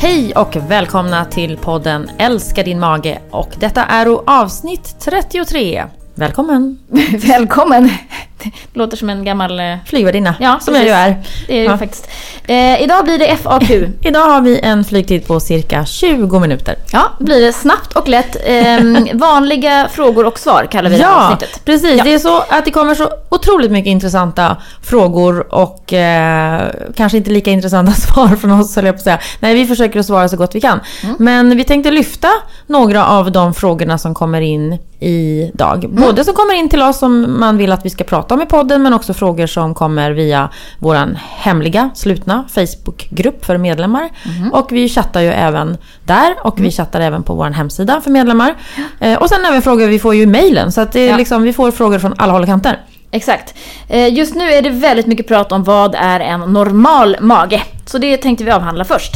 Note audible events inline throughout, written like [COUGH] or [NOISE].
Hej och välkomna till podden Älska din mage och detta är avsnitt 33. Välkommen! [LAUGHS] Välkommen! Det [LAUGHS] låter som en gammal... eh, Flygvärdinna, Ja, som jag ju precis. är. Det är Ja. faktiskt. Eh, idag blir det FAQ. [LAUGHS] Idag har vi en flygtid på cirka 20 minuter. Ja, blir det snabbt och lätt. Ehm, [LAUGHS] vanliga frågor och svar kallar vi det här Ja, avsnittet. precis. Ja. Det är så att det kommer så otroligt mycket intressanta frågor och eh, kanske inte lika intressanta svar från oss, höll jag på att säga. Nej, vi försöker att svara så gott vi kan. Mm. Men vi tänkte lyfta några av de frågorna som kommer in idag. Mm. Både som kommer in till oss som man vill att vi ska prata om i podden, men också frågor som kommer via vår hemliga, slutna Facebookgrupp för medlemmar. Mm. Och vi chattar ju även där och vi chattar även på vår hemsida för medlemmar. Eh, och sen även frågor, vi får ju mejlen, så att det är Ja. liksom, vi får frågor från alla håll och kanter. Exakt. Eh, just nu är det väldigt mycket prat om vad är en normal mage. Så det tänkte vi avhandla först.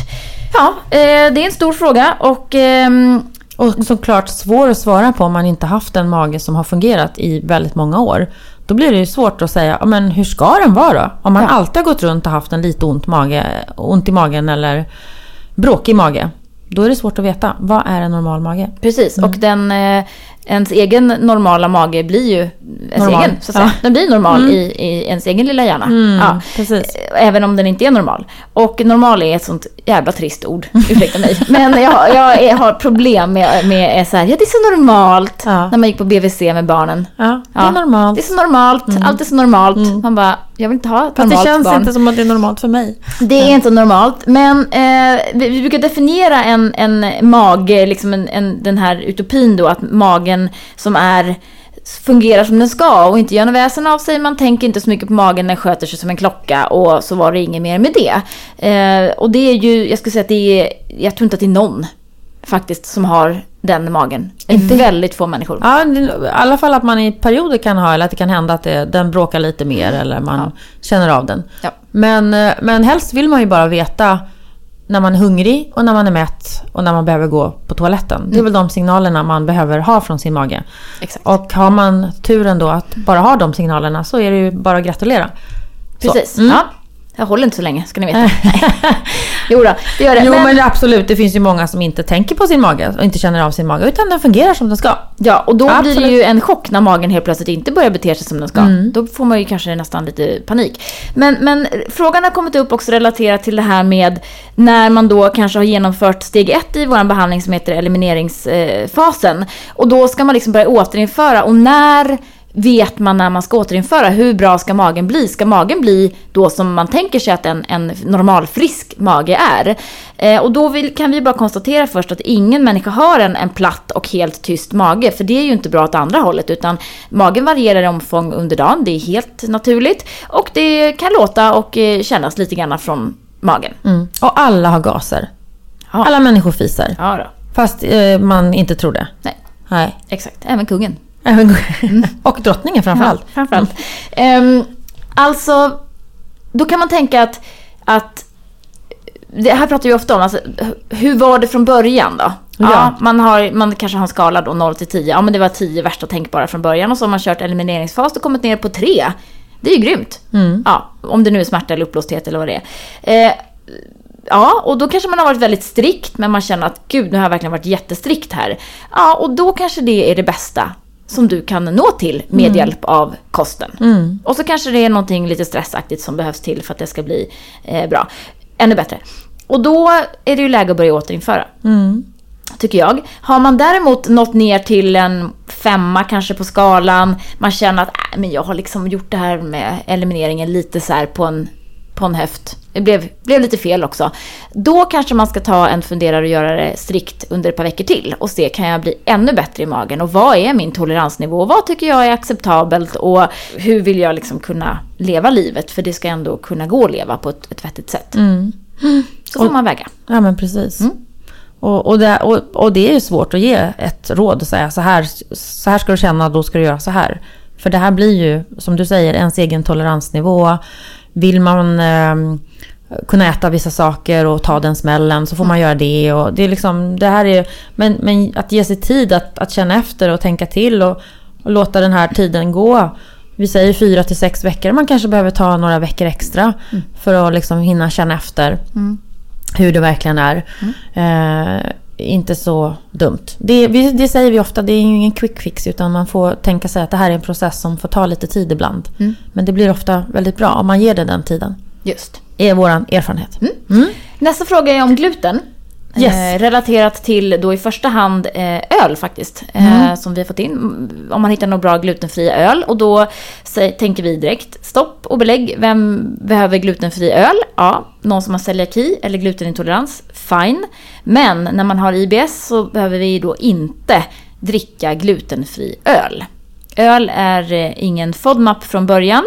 Ja, eh, det är en stor fråga och ehm, Och såklart svår att svara på om man inte haft en mage som har fungerat i väldigt många år. Då blir det ju svårt att säga, men hur ska den vara då? Om man Ja. alltid har gått runt och haft en lite ont, mage, ont i magen eller bråkig mage. Då är det svårt att veta, vad är en normal mage? Precis, Mm. och den, eh, ens egen normala mage blir ju ens Normal. egen, så att säga. Ja. Den blir normal Mm. i, i ens egen lilla hjärna. Mm, Ja. precis. Eh, Även om den inte är normal. Och normal är ett sånt jävla trist ord, ursäkta mig. Men jag, jag är, har problem med, med så här, ja det är så normalt. Ja. När man gick på BVC med barnen. Ja, det är normalt. Det är så normalt, allt är så normalt. Man bara, jag vill inte ha ett Fast det normalt känns barn. inte som att det är normalt för mig. Det är inte normalt, men eh, vi, vi brukar definiera en, en mage, liksom en, en, den här utopin då, att magen som är fungerar som den ska och inte gör något väsen av sig. Man tänker inte så mycket på magen, den sköter sig som en klocka och så var det inget mer med det. Eh, och det är ju, jag skulle säga att det är, jag tror inte att det är någon faktiskt som har den magen. Inte? väldigt få människor. Ja, i alla fall att man i perioder kan ha, eller att det kan hända att det, den bråkar lite mer eller man känner av den. Ja. Men, eh, men helst vill man ju bara veta när man är hungrig och när man är mätt och när man behöver gå på toaletten. Det är väl de signalerna man behöver ha från sin mage. Exakt. Och har man turen då att bara ha de signalerna så är det ju bara att gratulera. Precis. Mm. Ja. Jag håller inte så länge, ska ni veta. [LAUGHS] [LAUGHS] jo då, det gör det. Jo men absolut, det finns ju många som inte tänker på sin mage och inte känner av sin mage utan den fungerar som den ska. Ja, och då blir Absolut. det ju en chock när magen helt plötsligt inte börjar bete sig som den ska. Mm. Då får man ju kanske nästan lite panik. Men, men frågan har kommit upp också relaterat till det här med när man då kanske har genomfört steg ett i vår behandling som heter elimineringsfasen. Och då ska man liksom börja återinföra. Och när vet man när man ska återinföra? Hur bra ska magen bli? Ska magen bli då som man tänker sig att en, en normal frisk mage är? Eh, och då vill, kan vi bara konstatera först att ingen människa har en, en platt och helt tyst mage. För det är ju inte bra åt andra hållet. Utan magen varierar i omfång under dagen. Det är helt naturligt. Och det kan låta och eh, kännas lite grann från magen. Mm. Och alla har gaser. Ja. Alla människor fiser. Ja då. Fast eh, man inte tror det. Nej, Nej. exakt. Även kungen. Även- [LAUGHS] och drottningen framförallt. Ja, framförallt. Ehm, alltså, då kan man tänka att, att det här pratar vi ofta om, alltså, hur var det från början då? Ja. Ja. man, har, man kanske har en skala då 0 till 10. Ja, men det var 10 värsta tänkbara från början och så har man kört elimineringsfas och kommit ner på 3. Det är ju grymt. Mm. Ja, om det nu är smärta eller uppblåsthet eller vad det är. Eh, ja, och då kanske man har varit väldigt strikt, men man känner att gud, nu har jag verkligen varit jättestrikt här. Ja, och då kanske det är det bästa som du kan nå till med hjälp av kosten. Mm. Och så kanske det är någonting lite stressaktigt som behövs till för att det ska bli eh, bra. Ännu bättre. Och då är det ju läge att börja återinföra Mm. tycker jag. Har man däremot nått ner till en femma kanske på skalan, man känner att äh, men jag har liksom gjort det här med elimineringen lite så här på en, på en höft. Det blev, blev lite fel också. Då kanske man ska ta en funderare och göra det strikt under ett par veckor till och se kan jag bli ännu bättre i magen och vad är min toleransnivå och vad tycker jag är acceptabelt och hur vill jag liksom kunna leva livet för det ska ändå kunna gå att leva på ett, ett vettigt sätt. Mm. Så får man väga. Ja men precis. Mm. Och, och, det, och, och det är ju svårt att ge ett råd och säga så här, så här ska du känna, då ska du göra så här. För det här blir ju, som du säger, ens egen toleransnivå. Vill man eh, kunna äta vissa saker och ta den smällen så får man göra det. Och det, är liksom, det här är, men, men att ge sig tid att, att känna efter och tänka till och, och låta den här tiden gå. Vi säger fyra till sex veckor. Man kanske behöver ta några veckor extra för att liksom hinna känna efter. hur det verkligen är. Eh, inte så dumt. Det, det säger vi ofta, det är ju ingen quick fix utan man får tänka sig att det här är en process som får ta lite tid ibland. Mm. Men det blir ofta väldigt bra om man ger det den tiden. Just. är vår erfarenhet. Mm. Nästa fråga är om gluten. Yes. Eh, relaterat till då i första hand eh, öl faktiskt. Eh, som vi har fått in. Om man hittar någon bra glutenfria öl. Och då sä- tänker vi direkt stopp och belägg. Vem behöver glutenfri öl? Ja, någon som har celiaki eller glutenintolerans. Fine. Men när man har IBS så behöver vi då inte dricka glutenfri öl. Öl är eh, ingen FODMAP från början.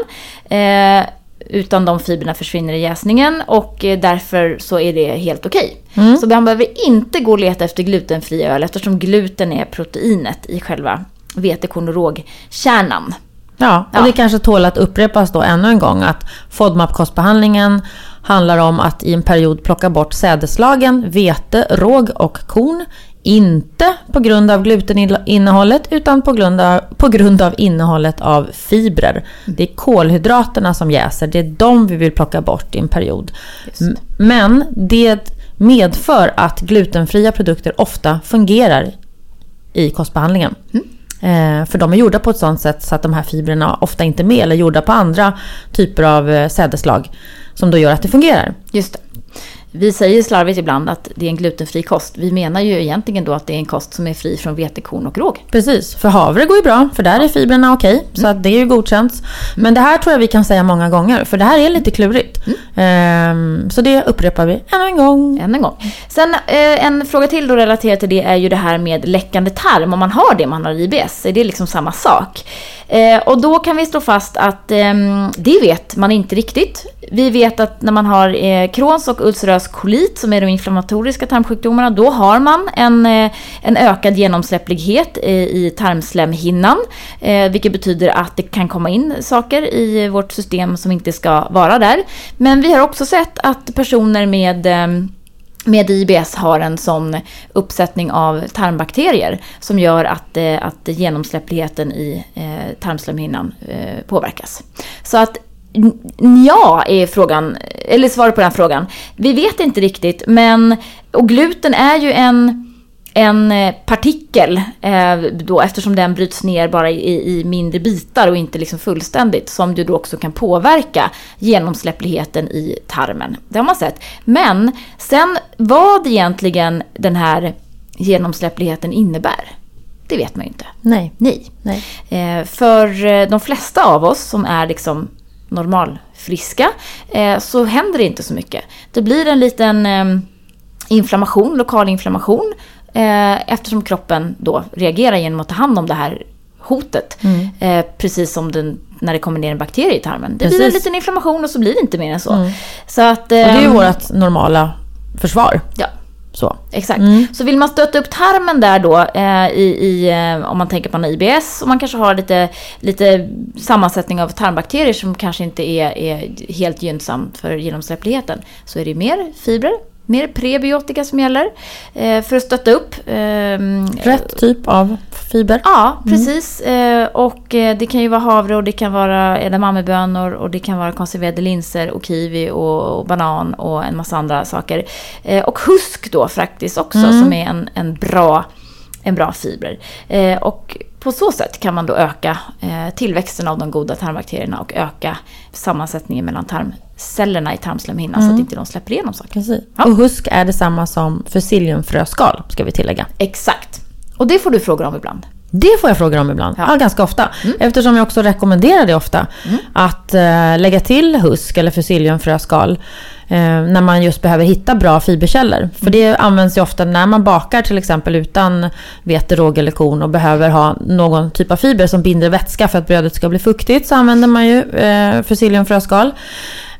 Utan de fibrerna försvinner i jäsningen och eh, därför så är det helt okej. Så man behöver inte gå och leta efter glutenfri öl eftersom gluten är proteinet i själva vetekorn och rågkärnan. Ja, och Ja. det kanske tål att upprepas då ännu en gång att FODMAP-kostbehandlingen handlar om att i en period plocka bort sädeslagen, vete, råg och korn. Inte på grund av gluteninnehållet utan på grund av, på grund av innehållet av fibrer. Det är kolhydraterna som jäser, det är de vi vill plocka bort i en period. M- Men det medför att glutenfria produkter ofta fungerar i kostbehandlingen. Eh, för de är gjorda på ett sånt sätt så att de här fibrerna ofta inte är med eller gjorda på andra typer av eh, sädeslag som då gör att det fungerar. Just det. Vi säger slarvigt ibland att det är en glutenfri kost. Vi menar ju egentligen då att det är en kost som är fri från vetekorn och råg. Precis, för havre går ju bra för där är fibrerna okej. Så att det är ju godkänt. Men det här tror jag vi kan säga många gånger för det här är lite klurigt. Ehm, så det upprepar vi ännu en gång. Än en gång. Sen eh, en fråga till då relaterat till det är ju det här med läckande tarm. Om man har det, man har IBS, är det liksom samma sak? Eh, och då kan vi slå fast att ehm, det vet man inte riktigt. Vi vet att när man har eh, Crohns och ulcerös kolit, som är de inflammatoriska tarmsjukdomarna, då har man en, eh, en ökad genomsläpplighet eh, i tarmslemhinnan. Eh, vilket betyder att det kan komma in saker i vårt system som inte ska vara där. Men vi har också sett att personer med eh, med IBS har en sån uppsättning av tarmbakterier som gör att, eh, att genomsläppligheten i eh, tarmslemhinnan eh, påverkas. Så att ja är frågan, eller svaret på den frågan. Vi vet inte riktigt, men och gluten är ju en en eh, partikel eh, då, eftersom den bryts ner bara i, i mindre bitar och inte liksom fullständigt som ju då också kan påverka genomsläppligheten i tarmen. Det har man sett. Men sen vad egentligen den här genomsläppligheten innebär, det vet man ju inte. Nej. Nej. Nej. Eh, för de flesta av oss som är liksom normalfriska eh, så händer det inte så mycket. Det blir en liten eh, inflammation, lokal inflammation eh, eftersom kroppen då reagerar genom att ta hand om det här hotet. Eh, precis som den, när det kommer ner en bakterie i tarmen. Det blir en Precis. liten inflammation och så blir det inte mer än så. så att, Och det är ju ehm, vårt normala försvar. Ja, Så. Exakt. Så vill man stötta upp tarmen där då, eh, i, i, eh, om man tänker på en IBS och man kanske har lite, lite sammansättning av tarmbakterier som kanske inte är, är helt gynnsamt för genomsläppligheten, så är det mer fibrer, mer prebiotika som gäller eh, för att stötta upp. ehm, Rätt typ av fiber. Ja, precis. Eh, och eh, det kan ju vara havre och det kan vara edamamebönor och det kan vara konserverade linser och kiwi och, banan och en massa andra saker. Och husk då faktiskt också som är en, en, bra, en bra fiber. Och på så sätt kan man då öka tillväxten av de goda tarmbakterierna och öka sammansättningen mellan tarmcellerna i tarmslemhinnan så att inte de släpper igenom saker. Precis. Ja. Och husk är detsamma som fusilliumfröskal, ska vi tillägga. Exakt. Och det får du frågor om ibland. Det får jag frågor om ibland. Ja. Ja. ganska ofta. Eftersom jag också rekommenderar det ofta. Att eh, lägga till husk eller fusilliumfröskal. Eh, när man just behöver hitta bra fiberkällor. För det används ju ofta när man bakar till exempel utan vete, råg eller korn och behöver ha någon typ av fiber som binder vätska för att brödet ska bli fuktigt. Så använder man ju eh, fusilliumfröskal.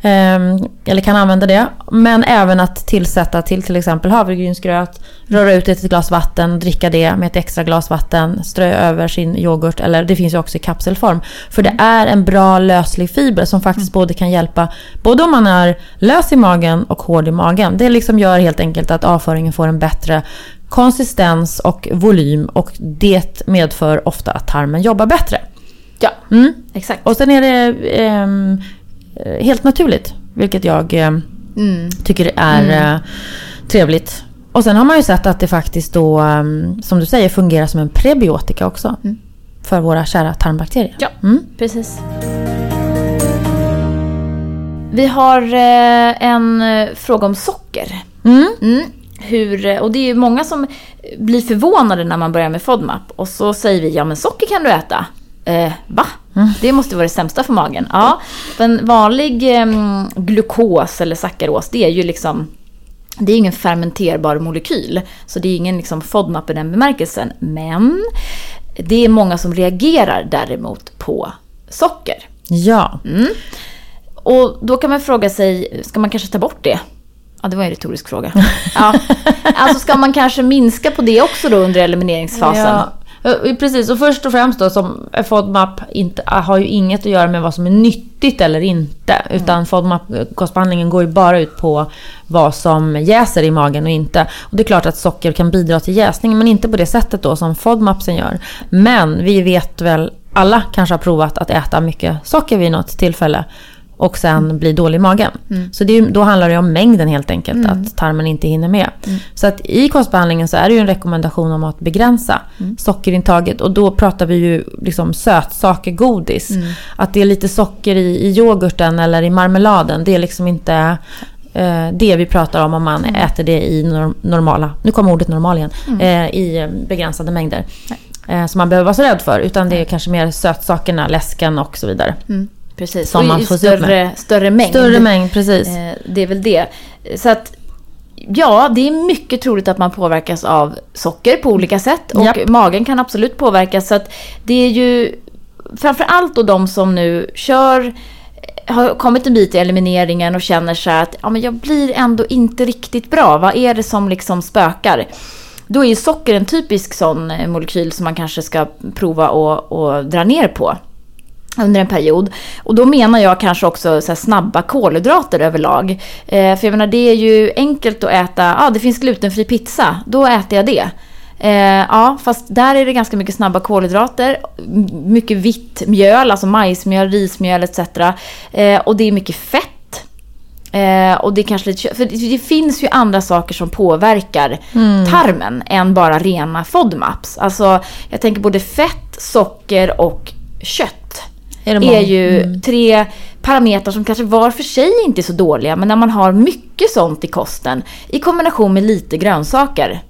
Eh, eller kan använda det. Men även att tillsätta till till exempel havregrynsgröt, röra ut det i ett glas vatten, dricka det med ett extra glas vatten, strö över sin yoghurt eller det finns ju också i kapselform. För det är en bra löslig fiber som faktiskt både kan hjälpa både om man är lös i magen och hård i magen. Det liksom gör helt enkelt att avföringen får en bättre konsistens och volym och det medför ofta att tarmen jobbar bättre. Ja, Mm. exakt. Och sen är det ehm, eh, helt naturligt, vilket jag eh, Mm. Tycker är mm. trevligt. Och sen har man ju sett att det faktiskt då, mm, som du säger, fungerar som en prebiotika också. Mm. För våra kära tarmbakterier. Ja, mm. precis. Vi har eh, en eh, fråga om socker. Mm. Hur, och det är många som blir förvånade när man börjar med FODMAP. Och så säger vi, ja men socker kan du äta. Eh, va? Det måste vara det sämsta för magen. Ja, en vanlig eh, glukos eller sackaros, det är ju liksom det är ingen fermenterbar molekyl, så det är ingen liksom FODMAP i den bemärkelsen. Men det är många som reagerar däremot på socker. Ja. Mm. Och då kan man fråga sig, ska man kanske ta bort det? Ja, det var en retorisk fråga. [LAUGHS] Ja. Alltså ska man kanske minska på det också då under elimineringsfasen? Ja. Precis, och först och främst då som FODMAP inte, har ju inget att göra med vad som är nyttigt eller inte. Utan mm. FODMAP-kostbehandlingen går ju bara ut på vad som jäser i magen och inte. Och det är klart att socker kan bidra till jäsning, men inte på det sättet då som FODMAPsen gör. Men vi vet väl, alla kanske har provat att äta mycket socker vid något tillfälle och sen mm. blir dålig i magen. Mm. Så det, då handlar det om mängden helt enkelt, mm. att tarmen inte hinner med. Mm. Så att i kostbehandlingen så är det ju en rekommendation om att begränsa mm. sockerintaget. Och då pratar vi ju liksom sötsaker, godis. Mm. Att det är lite socker i, i yoghurten eller i marmeladen, det är liksom inte eh, det vi pratar om om man äter det i normala, nu kommer ordet normal igen, eh, i begränsade mängder. Eh, som man behöver vara så rädd för. Utan det är kanske mer sötsakerna, läsken och så vidare. Precis, som och man får större, större mängd. Större mängd, precis. Eh, det är väl det. Så att, ja, det är mycket troligt att man påverkas av socker på olika sätt. Och Japp. magen kan absolut påverkas. Så att det är ju framför allt då de som nu kör har kommit en bit i elimineringen och känner sig att ja, men jag blir ändå inte riktigt bra. Vad är det som liksom spökar? Då är socker en typisk sån molekyl som man kanske ska prova och dra ner på under en period. Och då menar jag kanske också så snabba kolhydrater överlag. Eh, för jag menar det är ju enkelt att äta, ja ah, det finns glutenfri pizza, då äter jag det. Eh, ja, fast där är det ganska mycket snabba kolhydrater, mycket vitt mjöl, alltså majsmjöl, rismjöl etc. Eh, och det är mycket fett. Eh, och det kanske lite, för det finns ju andra saker som påverkar mm. tarmen än bara rena FODMAPs. Alltså jag tänker både fett, socker och kött är, är ju mm. tre parametrar som kanske var för sig inte är så dåliga. Men när man har mycket sånt i kosten i kombination med lite grönsaker. Mm.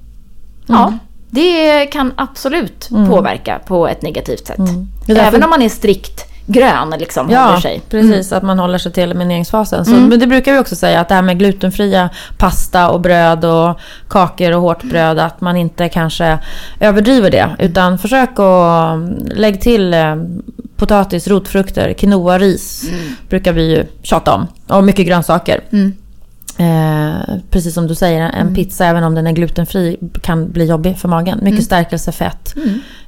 Ja, det kan absolut mm. påverka på ett negativt sätt. Mm. Även om man är strikt grön liksom ja, håller sig. precis. Mm. Att man håller sig till elimineringsfasen. Så, mm. Men det brukar vi också säga att det här med glutenfria pasta och bröd och kakor och hårt bröd, att man inte kanske överdriver det. Utan försök att lägga till eh, potatis, rotfrukter, quinoa, ris. Mm. Brukar vi ju tjata om. Och mycket grönsaker. Mm. Eh, precis som du säger, en mm. pizza även om den är glutenfri kan bli jobbig för magen. Mycket mm. stärkelse, fett.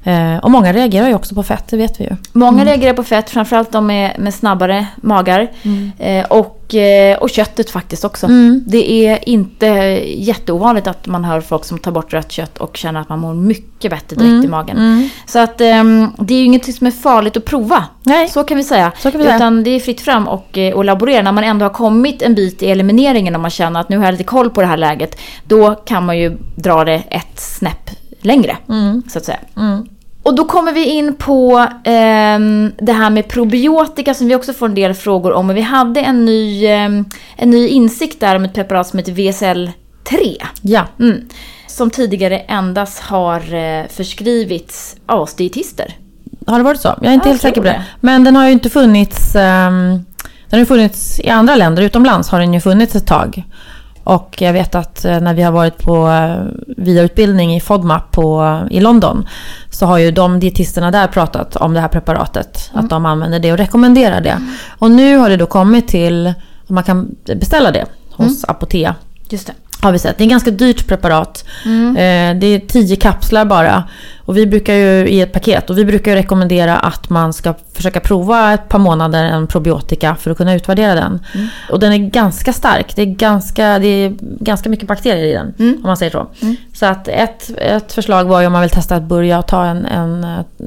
Mm. Eh, och många reagerar ju också på fett, det vet vi ju. Många mm. reagerar på fett, framförallt de med, med snabbare magar. Mm. Eh, och, eh, och köttet faktiskt också. Mm. Det är inte jätteovanligt att man hör folk som tar bort rött kött och känner att man mår mycket bättre direkt mm. i magen. Så att ehm, det är ju ingenting som är farligt att prova. Nej. Så kan vi säga. Så kan vi säga. Utan det är fritt fram och, och laborera. När man ändå har kommit en bit i elimineringen och man känner att nu har jag lite koll på det här läget. Då kan man ju dra det ett snäpp längre. Mm. Så att säga. Mm. Och då kommer vi in på eh, det här med probiotika som vi också får en del frågor om. vi hade en ny, eh, en ny insikt där om ett preparat som heter VSL-3. Ja. Mm. Som tidigare endast har eh, förskrivits av dietister. Har det varit så? Jag är inte ja, helt säker på det. det. Men den har ju inte funnits... Um, den har funnits i andra länder, utomlands har den ju funnits ett tag. Och jag vet att eh, när vi har varit på eh, vidareutbildning i FODMAP på, i London så har ju de dietisterna där pratat om det här preparatet. Mm. Att de använder det och rekommenderar det. Mm. Och nu har det då kommit till att man kan beställa det hos mm. Apotea. Just det. Har vi sett. Det är ett ganska dyrt preparat. Mm. Eh, det är tio kapslar bara. Och vi brukar ju i ett paket. Och vi brukar rekommendera att man ska försöka prova ett par månader en probiotika för att kunna utvärdera den. Mm. Och den är ganska stark. Det är ganska, det är ganska mycket bakterier i den. Mm. Om man säger så. Mm. Så att ett, ett förslag var ju om man vill testa att börja ta en, en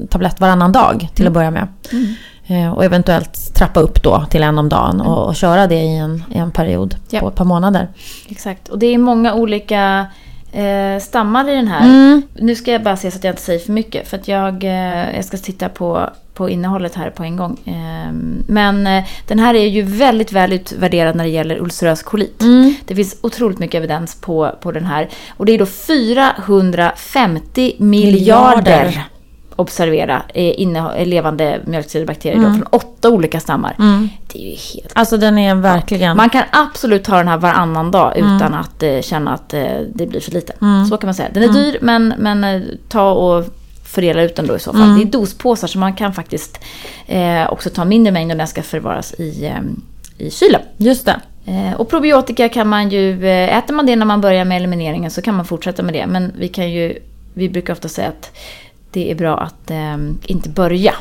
tablett varannan dag till att mm. börja med. Mm. Eh, och eventuellt trappa upp då till en om dagen och, och köra det i en, i en period Ja. på ett par månader. Exakt. Och det är många olika eh, stammar i den här. Mm. Nu ska jag bara se så att jag inte säger för mycket. För att jag, eh, jag ska titta på, på innehållet här på en gång. Eh, men den här är ju väldigt väl utvärderad när det gäller ulcerös kolit. Mm. Det finns otroligt mycket evidens på, på den här. Och det är då 450 miljarder, Miljarder. Observera, eh, eh, levande mjölksyrabakterier då, från åtta olika stammar. Det är ju helt Alltså den är verkligen... man kan absolut ta den här varannan dag utan att eh, känna att eh, det blir för lite. Så kan man säga. Den är dyr men, men ta och fördela ut den då i så fall. Det är dospåsar så man kan faktiskt också ta mindre mängd om den ska förvaras i, i kylen. Just det. Och probiotika kan man ju, äter man det när man börjar med elimineringen så kan man fortsätta med det. Men vi kan ju, vi brukar ofta säga att det är bra att eh, inte börja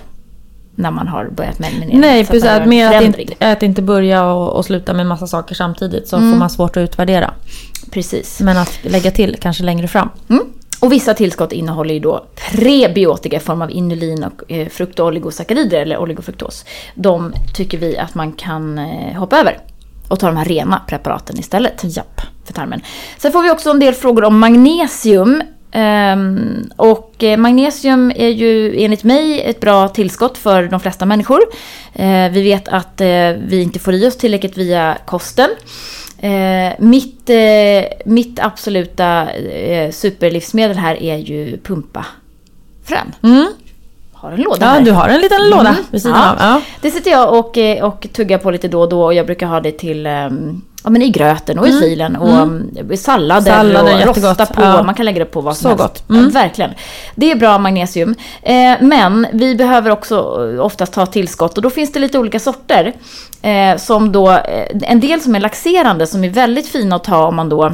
när man har börjat med eliminering. Nej, precis. Att, mer att, inte, att inte börja och, och sluta med massa saker samtidigt så Mm. får man svårt att utvärdera. Precis. Men att lägga till kanske längre fram. Mm. Och vissa tillskott innehåller ju då prebiotika i form av inulin och eh, frukt och oligosackarider eller oligofruktos. De tycker vi att man kan eh, hoppa över och ta de här rena preparaten istället Japp. för tarmen. Sen får vi också en del frågor om magnesium. Um, och eh, magnesium är ju enligt mig ett bra tillskott för de flesta människor. Uh, vi vet att uh, vi inte får i oss tillräckligt via kosten. Uh, mitt, mitt absoluta superlivsmedel här är ju pumpafrön. Mm. Har en låda Ja, här. du har en liten låda Mm. vid sidan Ja. av. Ja. Det sitter jag och, eh, och tuggar på lite då och då och jag brukar ha det till ehm, Ja men i gröten och i filen och mm. sallader, Sallader, och jättegott. rosta på. Ja. Man kan lägga det på vad som Så helst. gott. Mm. Ja, verkligen. Det är bra magnesium. Eh, men vi behöver också eh, oftast ta tillskott och då finns det lite olika sorter. Eh, som då, eh, en del som är laxerande som är väldigt fina att ta om man då eh,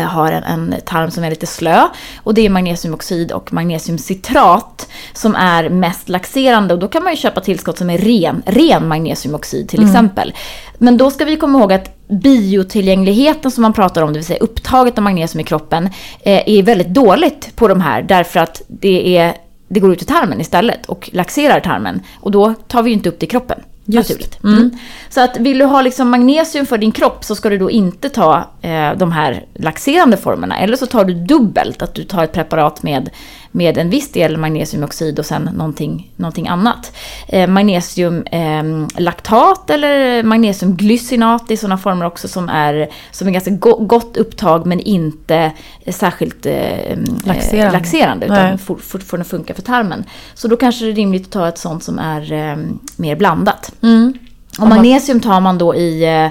har en, en tarm som är lite slö. Och det är magnesiumoxid och magnesiumcitrat som är mest laxerande. Och då kan man ju köpa tillskott som är ren, ren magnesiumoxid till exempel. Men då ska vi komma ihåg att biotillgängligheten som man pratar om, det vill säga upptaget av magnesium i kroppen, eh, är väldigt dåligt på de här därför att det, är, det går ut i tarmen istället och laxerar tarmen. Och då tar vi ju inte upp det i kroppen. Just. Naturligt. Mm. Så att vill du ha liksom magnesium för din kropp så ska du då inte ta eh, de här laxerande formerna. Eller så tar du dubbelt, att du tar ett preparat med, med en viss del magnesiumoxid och sen någonting, någonting annat. Eh, magnesiumlaktat eller magnesiumglycinat i sådana former också som är, som är ganska go- gott upptag men inte särskilt eh, Laxerande. eh, laxerande utan Nej. for- fortfarande funkar för tarmen. Så då kanske det är rimligt att ta ett sånt som är eh, mer blandat. Mm. Och magnesium tar man då i eh,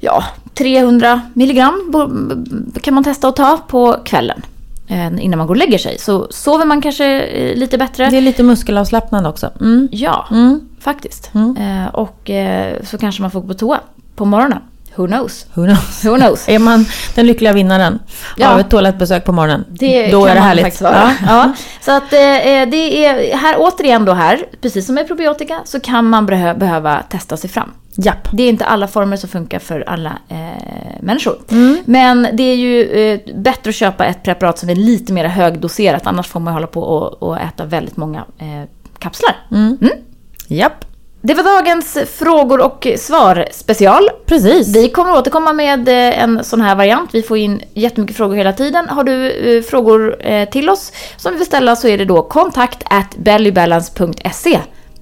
ja, 300 milligram kan man testa att ta på kvällen. Eh, Innan man går och lägger sig. Så sover man kanske eh, lite bättre. Det är lite muskelavslappnande också. Mm. Ja, Mm. faktiskt. Mm. Eh, Och så kanske man får gå på toa på morgonen. Who knows? Who knows? Who knows? [LAUGHS] Är man den lyckliga vinnaren Ja. av ett toalettbesök på morgonen, Det då är det härligt. vara. [LAUGHS] Ja. Så att eh, det är här återigen då här, precis som med probiotika, så kan man behö- behöva testa sig fram. Japp. Det är inte alla former som funkar för alla eh, människor. Mm. Men det är ju eh, bättre att köpa ett preparat som är lite mer högdoserat. Annars får man hålla på och, och äta väldigt många eh, kapslar. Mm. Mm. Japp. Det var dagens frågor och svar special. Precis. Vi kommer återkomma med eh, en sån här variant. Vi får in jättemycket frågor hela tiden. Har du eh, frågor eh, till oss som du vill ställa så är det då kontakt at bellybalance.se.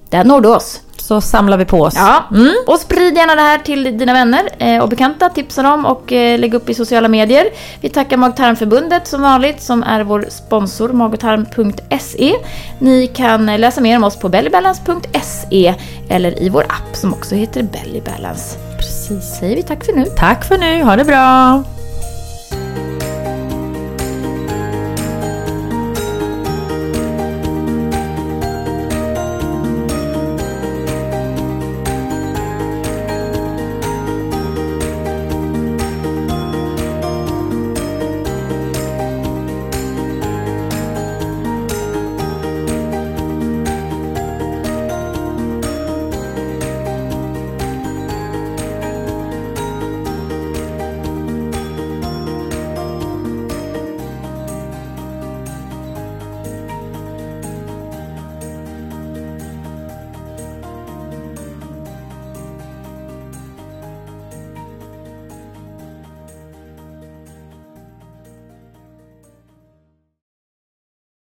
Där når du oss. Så samlar vi på oss. Ja, Mm. och sprid gärna det här till dina vänner eh, och bekanta. Tipsa dem och eh, lägg upp i sociala medier. Vi tackar Mag-tarmförbundet som vanligt som är vår sponsor magotarm.se. Ni kan läsa mer om oss på bellybalance.se eller i vår app som också heter Bellybalance. Precis. Säger vi tack för nu. Tack för nu. Ha det bra.